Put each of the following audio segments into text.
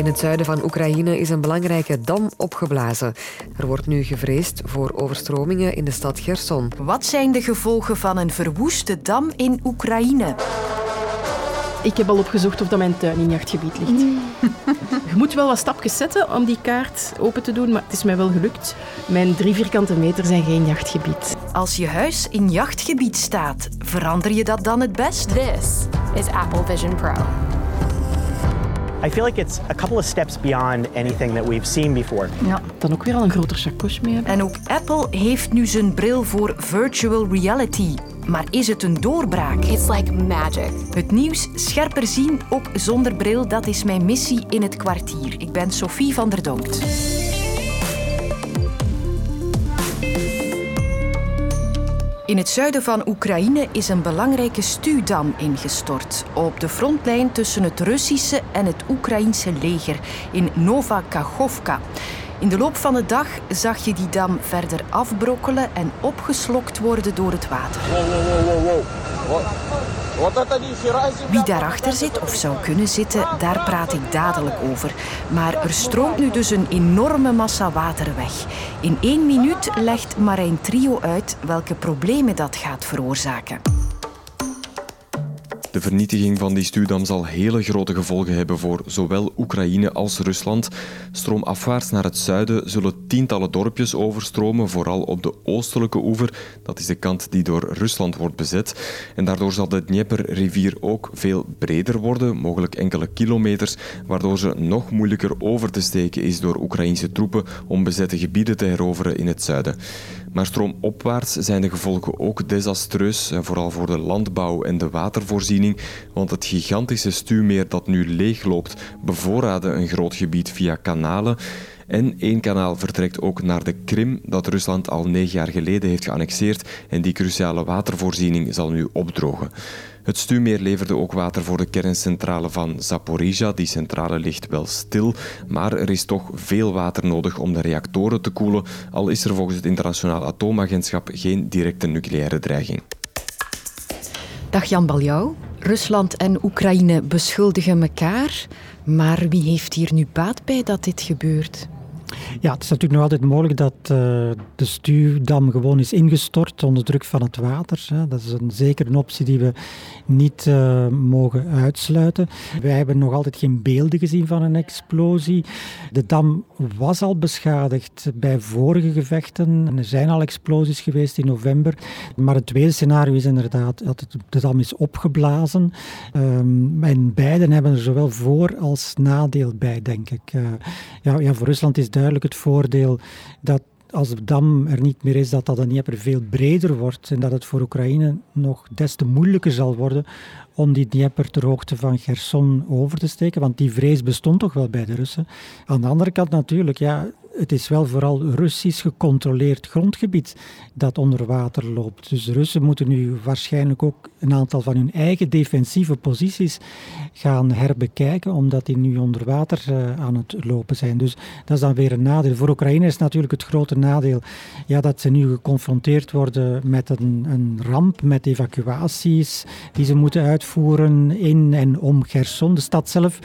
In het zuiden van Oekraïne is een belangrijke dam opgeblazen. Er wordt nu gevreesd voor overstromingen in de stad Gerson. Wat zijn de gevolgen van een verwoeste dam in Oekraïne? Ik heb al opgezocht of dat mijn tuin in jachtgebied ligt. Je moet wel wat stapjes zetten om die kaart open te doen, maar het is mij wel gelukt. Mijn drie vierkante meter zijn geen jachtgebied. Als je huis in jachtgebied staat, verander je dat dan het best? This is Apple Vision Pro. I feel like it's a couple of steps beyond anything that we've seen before. Ja, dan ook weer al een groter chakos mee hebben. En ook Apple heeft nu zijn bril voor virtual reality. Maar is het een doorbraak? It's like magic. Het nieuws scherper zien, ook zonder bril, dat is mijn missie in het kwartier. Ik ben Sophie van der Donkt. In het zuiden van Oekraïne is een belangrijke stuwdam ingestort. Op de frontlijn tussen het Russische en het Oekraïnse leger in Nova Kachovka. In de loop van de dag zag je die dam verder afbrokkelen en opgeslokt worden door het water. Wie daarachter zit of zou kunnen zitten, daar praat ik dadelijk over. Maar er stroomt nu dus een enorme massa water weg. In één minuut legt Marijn Trio uit welke problemen dat gaat veroorzaken. De vernietiging van die stuwdam zal hele grote gevolgen hebben voor zowel Oekraïne als Rusland. Stroomafwaarts naar het zuiden zullen tientallen dorpjes overstromen, vooral op de oostelijke oever. Dat is de kant die door Rusland wordt bezet. En daardoor zal de Dnieper-rivier ook veel breder worden, mogelijk enkele kilometers, waardoor ze nog moeilijker over te steken is door Oekraïnse troepen om bezette gebieden te heroveren in het zuiden. Maar stroomopwaarts zijn de gevolgen ook desastreus, vooral voor de landbouw en de watervoorziening, want het gigantische stuwmeer dat nu leegloopt bevoorraadde een groot gebied via kanalen. En één kanaal vertrekt ook naar de Krim, dat Rusland al negen jaar geleden heeft geannexeerd en die cruciale watervoorziening zal nu opdrogen. Het stuwmeer leverde ook water voor de kerncentrale van Zaporizhia. Die centrale ligt wel stil, maar er is toch veel water nodig om de reactoren te koelen, al is er volgens het Internationaal Atoomagentschap geen directe nucleaire dreiging. Dag Jan Baljouw. Rusland en Oekraïne beschuldigen elkaar, maar wie heeft hier nu baat bij dat dit gebeurt? Ja, het is natuurlijk nog altijd mogelijk dat uh, de stuwdam gewoon is ingestort onder druk van het water. Hè. Dat is een, zeker een optie die we niet uh, mogen uitsluiten. Wij hebben nog altijd geen beelden gezien van een explosie. De dam was al beschadigd bij vorige gevechten. Er zijn al explosies geweest in november. Maar het tweede scenario is inderdaad dat de dam is opgeblazen. Um, en beiden hebben er zowel voor- als nadeel bij, denk ik. Uh, ja, ja, voor Rusland is duidelijk het voordeel dat als de dam er niet meer is, dat dat Dnieper veel breder wordt en dat het voor Oekraïne nog des te moeilijker zal worden om die Dnieper ter hoogte van Gerson over te steken, want die vrees bestond toch wel bij de Russen. Aan de andere kant natuurlijk, ja, het is wel vooral Russisch gecontroleerd grondgebied dat onder water loopt. Dus de Russen moeten nu waarschijnlijk ook een aantal van hun eigen defensieve posities gaan herbekijken, omdat die nu onder water uh, aan het lopen zijn. Dus dat is dan weer een nadeel. Voor Oekraïne is natuurlijk het grote nadeel ja, dat ze nu geconfronteerd worden met een, een ramp, met evacuaties die ze moeten uitvoeren in en om Gerson, de stad zelf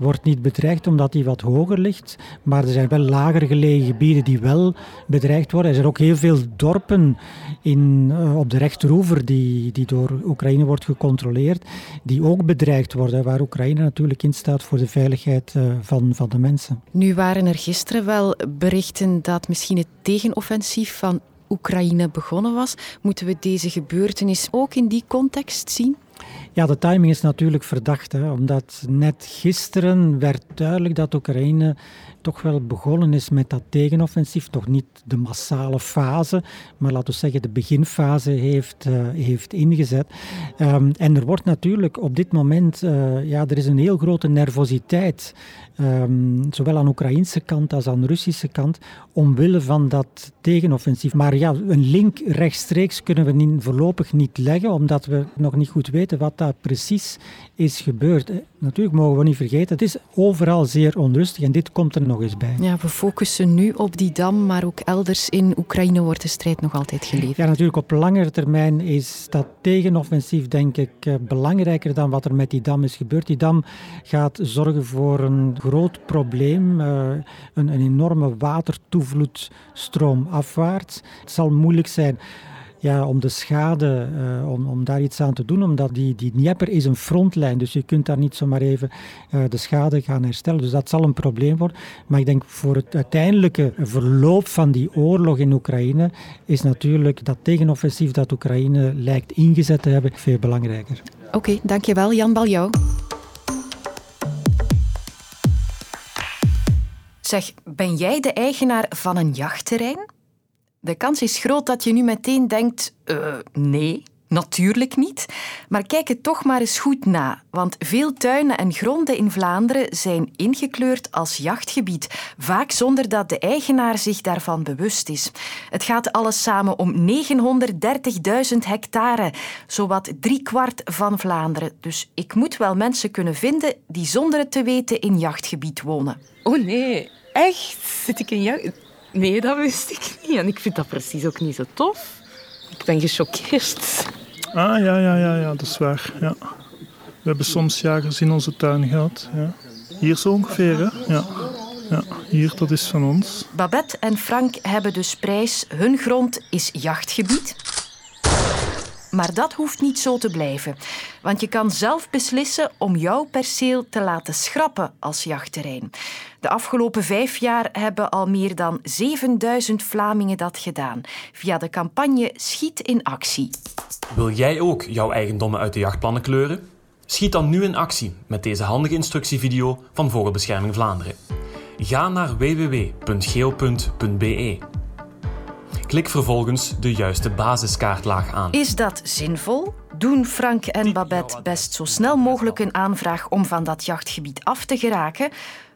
wordt niet bedreigd omdat die wat hoger ligt. Maar er zijn wel lager gelegen gebieden die wel bedreigd worden. Er zijn ook heel veel dorpen in, uh, op de rechteroever die, die door Oekraïne wordt gecontroleerd, die ook bedreigd worden, waar Oekraïne natuurlijk in staat voor de veiligheid uh, van, van de mensen. Nu waren er gisteren wel berichten dat misschien het tegenoffensief van Oekraïne begonnen was. Moeten we deze gebeurtenis ook in die context zien? Ja, de timing is natuurlijk verdacht, hè, omdat net gisteren werd duidelijk dat Oekraïne toch wel begonnen is met dat tegenoffensief. Toch niet de massale fase, maar laten we zeggen de beginfase heeft, uh, heeft ingezet. Um, en er wordt natuurlijk op dit moment, uh, ja, er is een heel grote nervositeit, um, zowel aan Oekraïnse kant als aan Russische kant, omwille van dat tegenoffensief. Maar ja, een link rechtstreeks kunnen we niet, voorlopig niet leggen, omdat we nog niet goed weten weten wat daar precies is gebeurd. Natuurlijk mogen we niet vergeten, het is overal zeer onrustig en dit komt er nog eens bij. Ja, we focussen nu op die dam, maar ook elders in Oekraïne wordt de strijd nog altijd geleverd. Ja, natuurlijk op langere termijn is dat tegenoffensief denk ik eh, belangrijker dan wat er met die dam is gebeurd. Die dam gaat zorgen voor een groot probleem, eh, een, een enorme watertoevloedstroom afwaarts. Het zal moeilijk zijn ja, om de schade, uh, om, om daar iets aan te doen, omdat die, die Dnieper is een frontlijn, dus je kunt daar niet zomaar even uh, de schade gaan herstellen. Dus dat zal een probleem worden. Maar ik denk voor het uiteindelijke verloop van die oorlog in Oekraïne is natuurlijk dat tegenoffensief dat Oekraïne lijkt ingezet te hebben veel belangrijker. Oké, dankjewel Jan Baljouw. Zeg, ben jij de eigenaar van een jachtterrein? De kans is groot dat je nu meteen denkt: uh, nee, natuurlijk niet. Maar kijk het toch maar eens goed na, want veel tuinen en gronden in Vlaanderen zijn ingekleurd als jachtgebied, vaak zonder dat de eigenaar zich daarvan bewust is. Het gaat alles samen om 930.000 hectare, zowat driekwart van Vlaanderen. Dus ik moet wel mensen kunnen vinden die zonder het te weten in jachtgebied wonen. Oh nee, echt? Zit ik in jacht? Nee, dat wist ik niet. En ik vind dat precies ook niet zo tof. Ik ben gechoqueerd. Ah, ja, ja, ja, ja, dat is waar. Ja. We hebben soms jagers in onze tuin gehad. Ja. Hier zo ongeveer, hè? Ja. Ja, hier, dat is van ons. Babette en Frank hebben dus prijs. Hun grond is jachtgebied. Maar dat hoeft niet zo te blijven. Want je kan zelf beslissen om jouw perceel te laten schrappen als jachtterrein. De afgelopen vijf jaar hebben al meer dan 7000 Vlamingen dat gedaan. Via de campagne Schiet in Actie. Wil jij ook jouw eigendommen uit de jachtplannen kleuren? Schiet dan nu in actie met deze handige instructievideo van Vogelbescherming Vlaanderen. Ga naar www.geo.be Klik vervolgens de juiste basiskaartlaag aan. Is dat zinvol? Doen Frank en Babette best zo snel mogelijk een aanvraag om van dat jachtgebied af te geraken?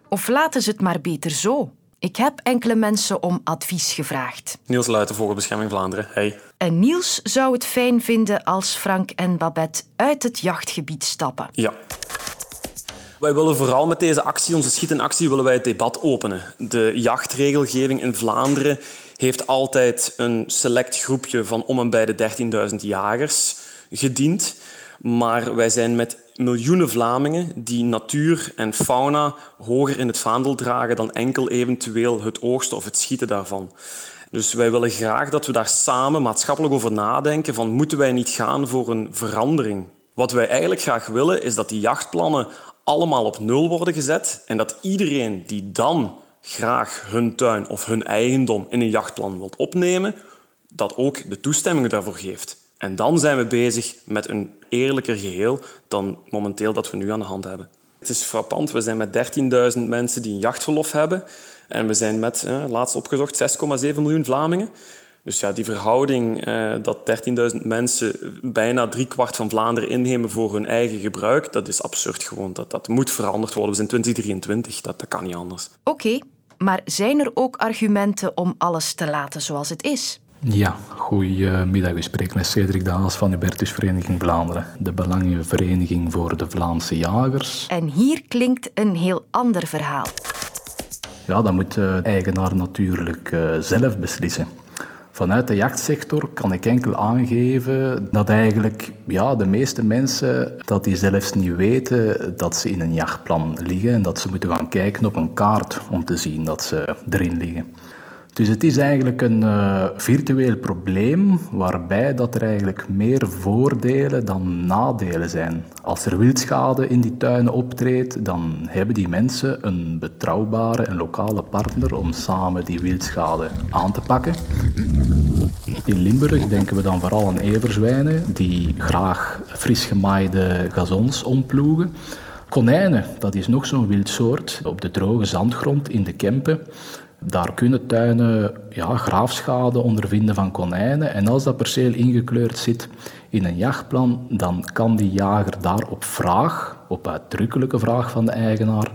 Of laten ze het maar beter zo? Ik heb enkele mensen om advies gevraagd. Niels Luiten, Vogelbescherming Vlaanderen. Hey. En Niels zou het fijn vinden als Frank en Babette uit het jachtgebied stappen. Ja. Wij willen vooral met deze actie, onze schiet in actie, willen wij het debat openen. De jachtregelgeving in Vlaanderen heeft altijd een select groepje van om en bij de 13.000 jagers gediend. Maar wij zijn met miljoenen Vlamingen die natuur en fauna hoger in het vaandel dragen dan enkel eventueel het oogsten of het schieten daarvan. Dus wij willen graag dat we daar samen maatschappelijk over nadenken van moeten wij niet gaan voor een verandering. Wat wij eigenlijk graag willen is dat die jachtplannen allemaal op nul worden gezet en dat iedereen die dan graag hun tuin of hun eigendom in een jachtplan wilt opnemen, dat ook de toestemming daarvoor geeft. En dan zijn we bezig met een eerlijker geheel dan momenteel dat we nu aan de hand hebben. Het is frappant, we zijn met 13.000 mensen die een jachtverlof hebben. En we zijn met, eh, laatst opgezocht, 6,7 miljoen Vlamingen. Dus ja, die verhouding eh, dat 13.000 mensen bijna driekwart van Vlaanderen innemen voor hun eigen gebruik, dat is absurd gewoon. Dat, dat moet veranderd worden. We zijn 2023, dat, dat kan niet anders. Oké, maar zijn er ook argumenten om alles te laten zoals het is? Ja, goedemiddag. U spreekt met Cedric Daals van Hubertus Vereniging Vlaanderen, de Belangenvereniging voor de Vlaamse Jagers. En hier klinkt een heel ander verhaal. Ja, dat moet de eigenaar natuurlijk eh, zelf beslissen. Vanuit de jachtsector kan ik enkel aangeven dat eigenlijk ja, de meeste mensen dat die zelfs niet weten dat ze in een jachtplan liggen en dat ze moeten gaan kijken op een kaart om te zien dat ze erin liggen. Dus het is eigenlijk een uh, virtueel probleem waarbij dat er eigenlijk meer voordelen dan nadelen zijn. Als er wildschade in die tuinen optreedt, dan hebben die mensen een betrouwbare en lokale partner om samen die wildschade aan te pakken. In Limburg denken we dan vooral aan everzwijnen die graag fris gemaaide gazons omploegen. Konijnen, dat is nog zo'n wildsoort op de droge zandgrond in de Kempen. Daar kunnen tuinen ja, graafschade ondervinden van konijnen. En als dat perceel ingekleurd zit in een jachtplan, dan kan die jager daar op vraag, op uitdrukkelijke vraag van de eigenaar,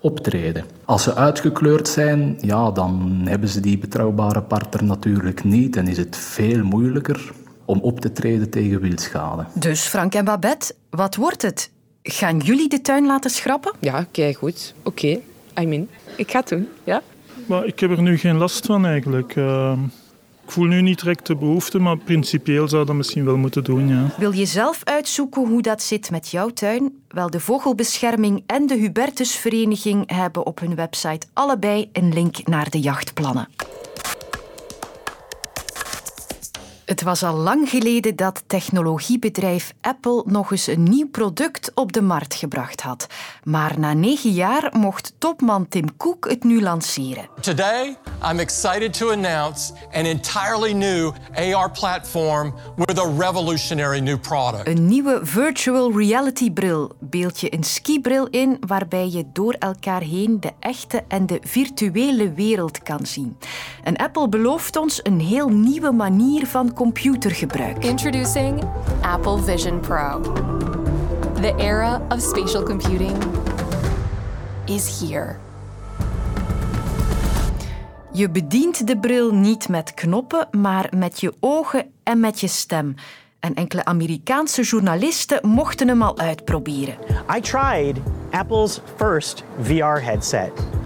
optreden. Als ze uitgekleurd zijn, ja, dan hebben ze die betrouwbare partner natuurlijk niet en is het veel moeilijker om op te treden tegen wildschade. Dus Frank en Babette, wat wordt het? Gaan jullie de tuin laten schrappen? Ja, kijk goed. Oké, I mean, ik ga het doen. Ja? Maar ik heb er nu geen last van eigenlijk. Uh, ik voel nu niet direct de behoefte, maar principieel zou dat misschien wel moeten doen. Ja. Wil je zelf uitzoeken hoe dat zit met jouw tuin? Wel, de Vogelbescherming en de Hubertusvereniging hebben op hun website allebei een link naar de jachtplannen. Het was al lang geleden dat technologiebedrijf Apple nog eens een nieuw product op de markt gebracht had. Maar na negen jaar mocht topman Tim Cook het nu lanceren. Today, I'm excited to announce an entirely new AR platform with a revolutionary new product. Een nieuwe virtual reality bril beeld je een skibril in waarbij je door elkaar heen de echte en de virtuele wereld kan zien. En Apple belooft ons een heel nieuwe manier van computergebruik. Introducing Apple Vision Pro. The era of spatial computing is here. Je bedient de bril niet met knoppen, maar met je ogen en met je stem. En enkele Amerikaanse journalisten mochten hem al uitproberen. I tried Apple's first VR headset.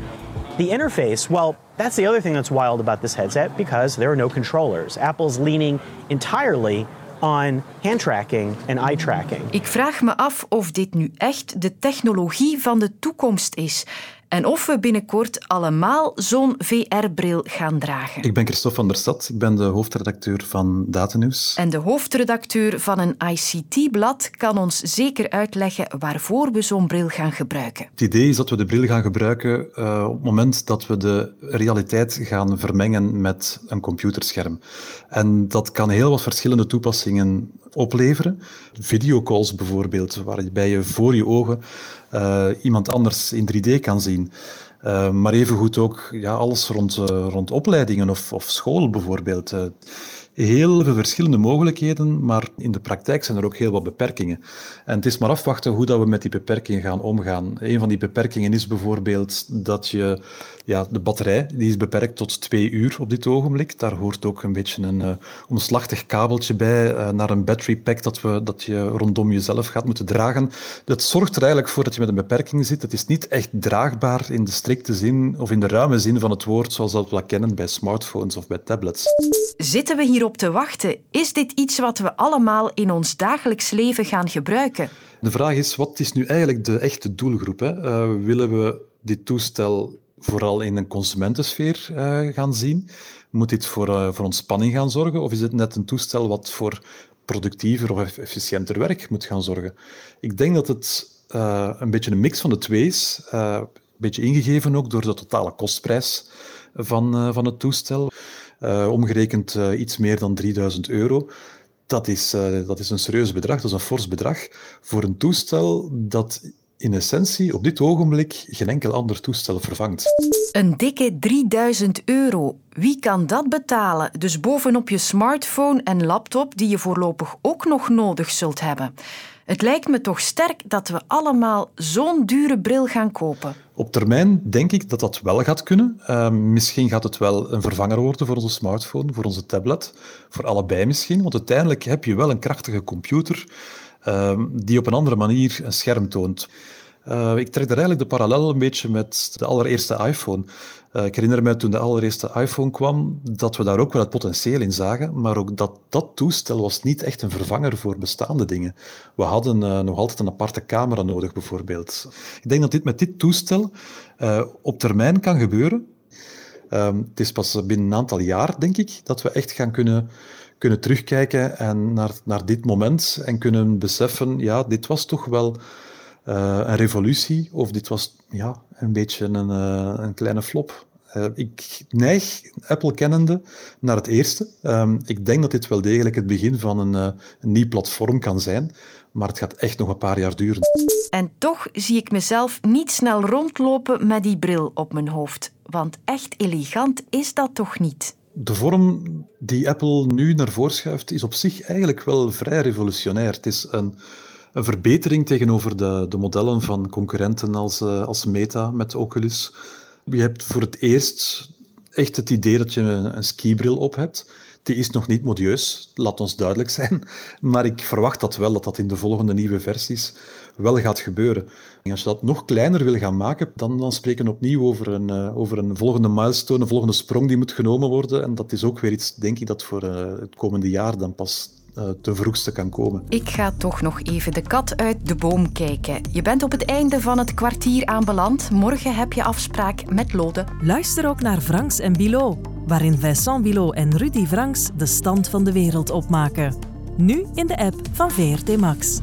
The interface, well, that's the other thing that's wild about this headset because there are no controllers. Apple's leaning entirely on hand tracking and eye tracking. Ik vraag me af of dit nu echt de technologie van de toekomst is. En of we binnenkort allemaal zo'n VR-bril gaan dragen. Ik ben Christophe van der Stad, ik ben de hoofdredacteur van Datanews. En de hoofdredacteur van een ICT-blad kan ons zeker uitleggen waarvoor we zo'n bril gaan gebruiken. Het idee is dat we de bril gaan gebruiken uh, op het moment dat we de realiteit gaan vermengen met een computerscherm. En dat kan heel wat verschillende toepassingen opleveren. Videocalls bijvoorbeeld, waarbij je voor je ogen uh, iemand anders in 3D kan zien. Uh, maar evengoed ook ja, alles rond, uh, rond opleidingen of, of school bijvoorbeeld heel veel verschillende mogelijkheden, maar in de praktijk zijn er ook heel wat beperkingen. En het is maar afwachten hoe dat we met die beperkingen gaan omgaan. Een van die beperkingen is bijvoorbeeld dat je ja, de batterij die is beperkt tot twee uur op dit ogenblik. Daar hoort ook een beetje een uh, omslachtig kabeltje bij uh, naar een battery pack dat, we, dat je rondom jezelf gaat moeten dragen. Dat zorgt er eigenlijk voor dat je met een beperking zit. Het is niet echt draagbaar in de strikte zin of in de ruime zin van het woord zoals dat we kennen bij smartphones of bij tablets. Zitten we hierop te wachten? Is dit iets wat we allemaal in ons dagelijks leven gaan gebruiken? De vraag is, wat is nu eigenlijk de echte doelgroep? Hè? Uh, willen we dit toestel vooral in een consumentensfeer uh, gaan zien? Moet dit voor, uh, voor ontspanning gaan zorgen? Of is het net een toestel wat voor productiever of efficiënter werk moet gaan zorgen? Ik denk dat het een beetje een mix van de twee is. een beetje ingegeven ook door de totale kostprijs van, van het toestel. Omgerekend iets meer dan 3000 euro. Dat is, dat is een serieus bedrag, dat is een fors bedrag voor een toestel dat in essentie op dit ogenblik geen enkel ander toestel vervangt. Een dikke 3000 euro. Wie kan dat betalen? Dus bovenop je smartphone en laptop, die je voorlopig ook nog nodig zult hebben. Het lijkt me toch sterk dat we allemaal zo'n dure bril gaan kopen. Op termijn denk ik dat dat wel gaat kunnen. Uh, misschien gaat het wel een vervanger worden voor onze smartphone, voor onze tablet, voor allebei misschien. Want uiteindelijk heb je wel een krachtige computer uh, die op een andere manier een scherm toont. Uh, ik trek daar eigenlijk de parallel een beetje met de allereerste iPhone. Uh, ik herinner me toen de allereerste iPhone kwam, dat we daar ook wel het potentieel in zagen, maar ook dat dat toestel was niet echt een vervanger voor bestaande dingen. We hadden uh, nog altijd een aparte camera nodig, bijvoorbeeld. Ik denk dat dit met dit toestel op termijn kan gebeuren. Ehm, het is pas binnen een aantal jaar, denk ik, dat we echt gaan kunnen kunnen terugkijken en naar, naar dit moment en kunnen beseffen, ja, dit was toch wel een revolutie of dit was ja, een beetje een, uh, een kleine flop. Uh, ik neig Apple kennende naar het eerste. Um, ik denk dat dit wel degelijk het begin van een, een nieuw platform kan zijn, maar het gaat echt nog een paar jaar duren. En toch zie ik mezelf niet snel rondlopen met die bril op mijn hoofd, want echt elegant is dat toch niet? de vorm die Apple nu naar voren schuift, is op zich eigenlijk wel vrij revolutionair. Het is een, een verbetering tegenover de, de, modellen van concurrenten als, uh, als Meta met Oculus. Je hebt voor het eerst echt het idee dat je een, skibril op hebt. Die is nog niet modieus, laat ons duidelijk zijn. Maar ik verwacht dat wel, dat dat in de volgende nieuwe versies wel gaat gebeuren. En als je dat nog kleiner wil gaan maken, dan, dan spreken we opnieuw over een, uh, over een volgende milestone, een volgende sprong die moet genomen worden. En dat is ook weer iets, denk ik, dat voor uh, het komende jaar dan pas ten vroegste kan komen. Ik ga toch nog even de kat uit de boom kijken. Je bent op het einde van het kwartier aanbeland. Morgen heb je afspraak met Lode. Luister ook naar Franks en Bilot, waarin Vincent Bilot en Rudy Franks de stand van de wereld opmaken. Nu in de app van VRT Max.